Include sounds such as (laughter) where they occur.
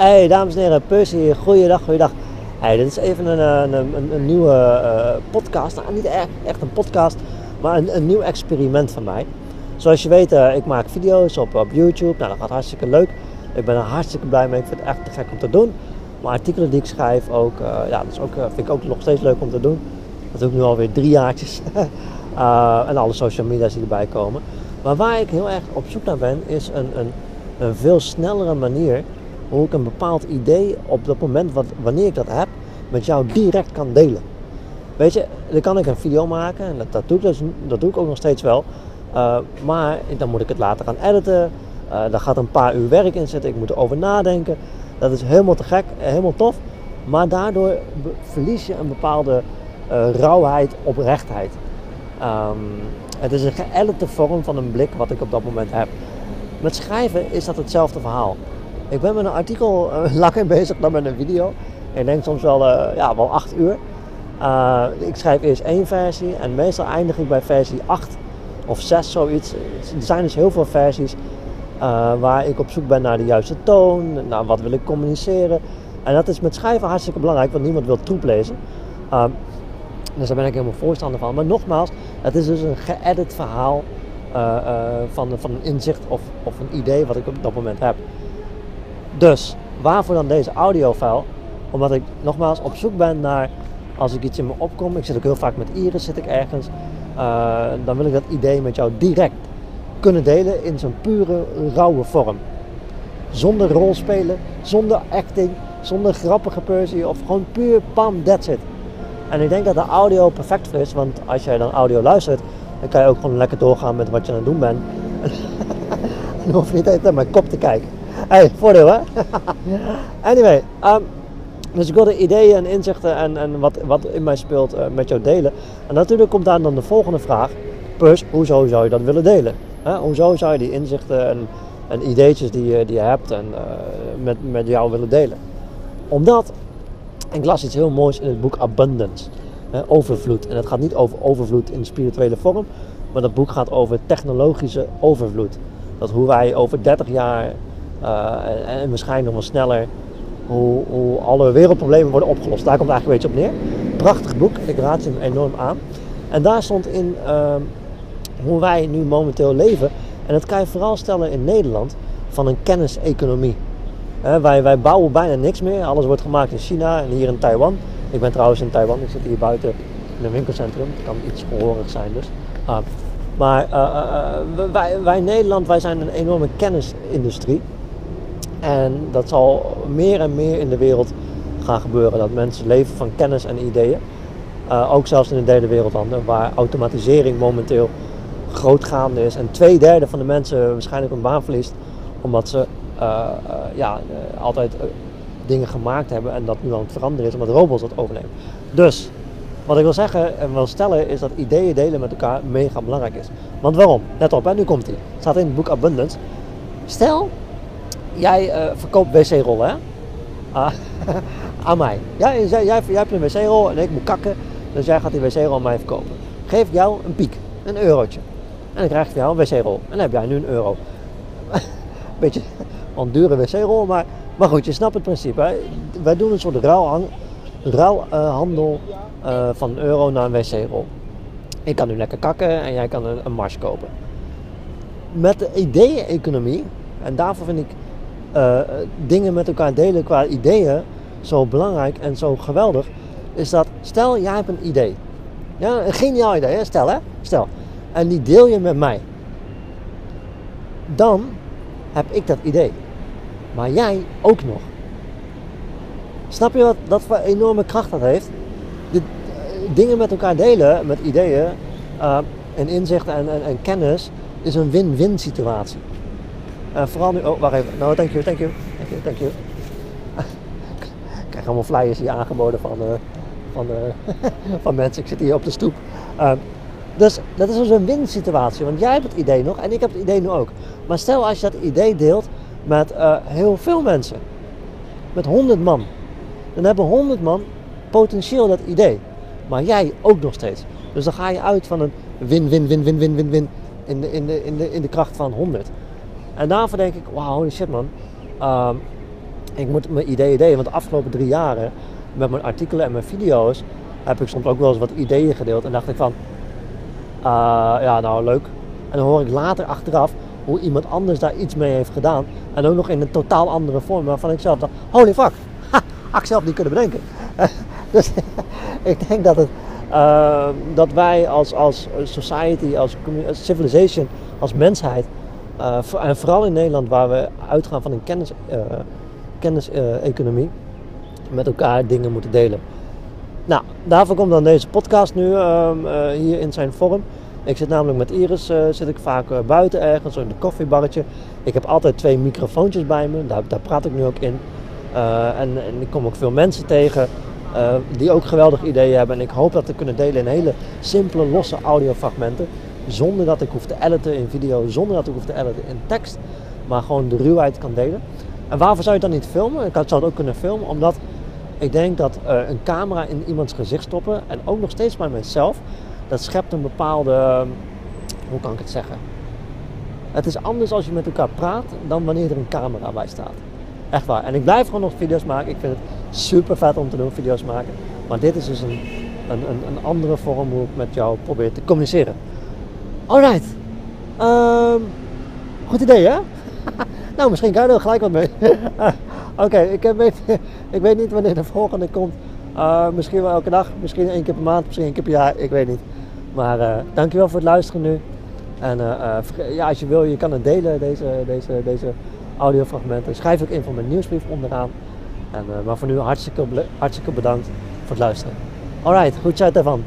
Hey dames en heren, Percy hier. Goeiedag, goeiedag. Hey, dit is even een, een, een, een nieuwe uh, podcast. Nou, niet echt, een podcast, maar een, nieuw experiment van mij. Zoals je weet, uh, ik maak video's op, op YouTube. Nou, dat gaat hartstikke leuk. Ik ben er hartstikke blij mee. Ik vind het echt te gek om te doen. Maar artikelen die ik schrijf ook, ja, dat is ook, vind ik ook nog steeds leuk om te doen. Dat doe ik nu alweer drie jaartjes. (laughs) en alle social media's die erbij komen. Maar waar ik heel erg op zoek naar ben, is een, een, een veel snellere manier hoe ik een bepaald idee op dat moment, wanneer ik dat heb, met jou direct kan delen. Weet je, dan kan ik een video maken en dat, dat, doe, ik dus, dat doe ik ook nog steeds wel. Uh, maar dan moet ik het later gaan editen. Uh, daar gaat een paar uur werk in zitten. Ik moet erover nadenken. Dat is helemaal te gek, helemaal tof. Maar daardoor verlies je een bepaalde rauwheid, oprechtheid. Um, het is een geëdite vorm van een blik wat ik op dat moment heb. Met schrijven is dat hetzelfde verhaal. Ik ben met een artikel (laughs) uh, langer bezig dan met een video. Ik denk soms wel, uh, ja, wel acht uur. Uh, ik schrijf eerst één versie en meestal eindig ik bij versie 8 of 6, zoiets. Er zijn dus heel veel versies waar ik op zoek ben naar de juiste toon, naar wat wil ik communiceren. En dat is met schrijven hartstikke belangrijk, want niemand wil troep lezen. dus daar ben ik helemaal voorstander van. Maar nogmaals, het is dus een geëdit verhaal van, van een inzicht of, of een idee wat ik op dat moment heb. Dus waarvoor dan deze audiofile? Omdat ik nogmaals op zoek ben naar als ik iets in me opkom. Ik zit ook heel vaak met Iris, zit ik ergens. Uh, dan wil ik dat idee met jou direct kunnen delen in zo'n pure, rauwe vorm. Zonder rolspelen, zonder acting, zonder grappige persie of gewoon puur pam, that's it. En ik denk dat de audio perfect voor is, want als jij dan audio luistert, dan kan je ook gewoon lekker doorgaan met wat je aan het doen bent. (laughs) dan hoef je niet even naar mijn kop te kijken. Hey, voordeel hè? (laughs) anyway, um, dus ik wilde ideeën en inzichten en, en wat, wat in mij speelt uh, met jou delen. En natuurlijk komt daar dan de volgende vraag. Plus, hoezo zou je dat willen delen? Huh? Hoezo zou je die inzichten en, en ideetjes die je, die je hebt en, uh, met, met jou willen delen? Omdat, ik las iets heel moois in het boek Abundance. Hè, overvloed. En het gaat niet over overvloed in spirituele vorm. Maar dat boek gaat over technologische overvloed. Dat hoe wij over 30 jaar en, en, waarschijnlijk nog wel sneller hoe, hoe, alle wereldproblemen worden opgelost. Daar komt eigenlijk een beetje op neer. Prachtig boek, ik raad hem enorm aan. En daar stond in uh, hoe wij nu momenteel leven. En dat kan je vooral stellen in Nederland van een kenniseconomie. Uh, wij, wij bouwen bijna niks meer. Alles wordt gemaakt in China en hier in Taiwan. Ik ben trouwens in Taiwan, ik zit hier buiten in een winkelcentrum. Het kan iets onhorig zijn dus. Uh, maar uh, wij, wij Nederland, wij zijn een enorme kennisindustrie. En dat zal meer en meer in de wereld gaan gebeuren. Dat mensen leven van kennis en ideeën. Uh, ook zelfs in de derde wereldlanden, waar automatisering momenteel groot gaande is. En twee derde van de mensen waarschijnlijk een baan verliest. Omdat ze uh, uh, ja, altijd dingen gemaakt hebben en dat nu aan het veranderen is omdat robots dat overnemen. Dus wat ik wil zeggen en wil stellen is dat ideeën delen met elkaar mega belangrijk is. Want waarom? Let op, hè, nu komt hij. Het staat in het boek Abundance. Stel jij uh, verkoopt wc-rollen, hè? Uh, (laughs) aan mij. Jij, jij, jij hebt een wc-rol en ik moet kakken, dus jij gaat die wc-rol aan mij verkopen. Geef jou een piek, een eurotje. En dan krijg je jou een wc-rol. En dan heb jij nu een euro. (laughs) Beetje een dure wc-rol, maar, maar goed, je snapt het principe. Hè? Wij doen een soort ruilhandel ruil, handel, uh, van een euro naar een wc-rol. Ik kan nu lekker kakken en jij kan een, een mars kopen. Met de ideeën-economie, en daarvoor vind ik uh, dingen met elkaar delen qua ideeën zo belangrijk en zo geweldig, is dat stel jij hebt een idee. Ja, een geniaal idee, hè? stel hè, stel. En die deel je met mij. Dan heb ik dat idee. Maar jij ook nog. Snap je wat dat voor enorme kracht dat heeft? De, uh, dingen met elkaar delen, met ideeën uh, en inzichten en, en, en kennis, is een win-win situatie. Uh, vooral nu, oh wacht even, no thank you, thank you, thank you, thank you. (laughs) ik krijg allemaal flyers hier aangeboden van, uh, van, uh, (laughs) van mensen, ik zit hier op de stoep. dus dat is dus een win-situatie, want jij hebt het idee nog en ik heb het idee nu ook. Maar stel als je dat idee deelt met heel veel mensen, met 100 man, dan hebben 100 man potentieel dat idee. Maar jij ook nog steeds. Dus dan ga je uit van een win-win-win-win-win-win-win in de, in, de, in, de, in de kracht van 100. En daarvoor denk ik, wauw, holy shit man. Um, ik moet mijn ideeën delen. Want de afgelopen drie jaren met mijn artikelen en mijn video's heb ik soms ook wel eens wat ideeën gedeeld. En dacht ik van, uh, ja nou leuk. En dan hoor ik later achteraf hoe iemand anders daar iets mee heeft gedaan. En ook nog in een totaal andere vorm waarvan ik zelf dacht, holy fuck, (laughs) ha, had ik zelf niet kunnen bedenken. (laughs) dus (laughs) ik denk dat, het, uh, dat wij als, als society, als civilization, als mensheid, uh, en vooral in Nederland waar we uitgaan van een kennis, uh, kenniseconomie, met elkaar dingen moeten delen. Nou, daarvoor komt dan deze podcast nu uh, hier in zijn vorm. Ik zit namelijk met Iris, zit ik vaak buiten ergens, in een koffiebarretje. Ik heb altijd twee microfoontjes bij me, daar, daar praat ik nu ook in. En, en, ik kom ook veel mensen tegen die ook geweldige ideeën hebben. En ik hoop dat te kunnen delen in hele simpele, losse audiofragmenten. Zonder dat ik hoef te editen in video, zonder dat ik hoef te editen in tekst. Maar gewoon de ruwheid kan delen. En waarvoor zou je dan niet filmen? Ik zou het ook kunnen filmen, omdat ik denk dat uh, een camera in iemands gezicht stoppen en ook nog steeds bij mezelf, dat schept een bepaalde, hoe kan ik het zeggen? Het is anders als je met elkaar praat dan wanneer er een camera bij staat. Echt waar. En ik blijf gewoon nog video's maken. Ik vind het super vet om te doen, video's maken. Maar dit is dus een, een, een andere vorm hoe ik met jou probeer te communiceren. Alright. Um, goed idee, hè? (laughs) nou, misschien kan je er gelijk wat mee. (laughs) Oké, ik, weet, (laughs) ik weet niet wanneer de volgende komt. Uh, misschien wel elke dag, misschien één keer per maand, misschien één keer per jaar, ik weet niet. Maar uh, dankjewel voor het luisteren nu. En uh, ja, als je wil, je kan het delen, deze, deze, deze audiofragmenten. Schrijf ook in van mijn nieuwsbrief onderaan. En, maar voor nu hartstikke, hartstikke bedankt voor het luisteren. Alright, goed uit ervan.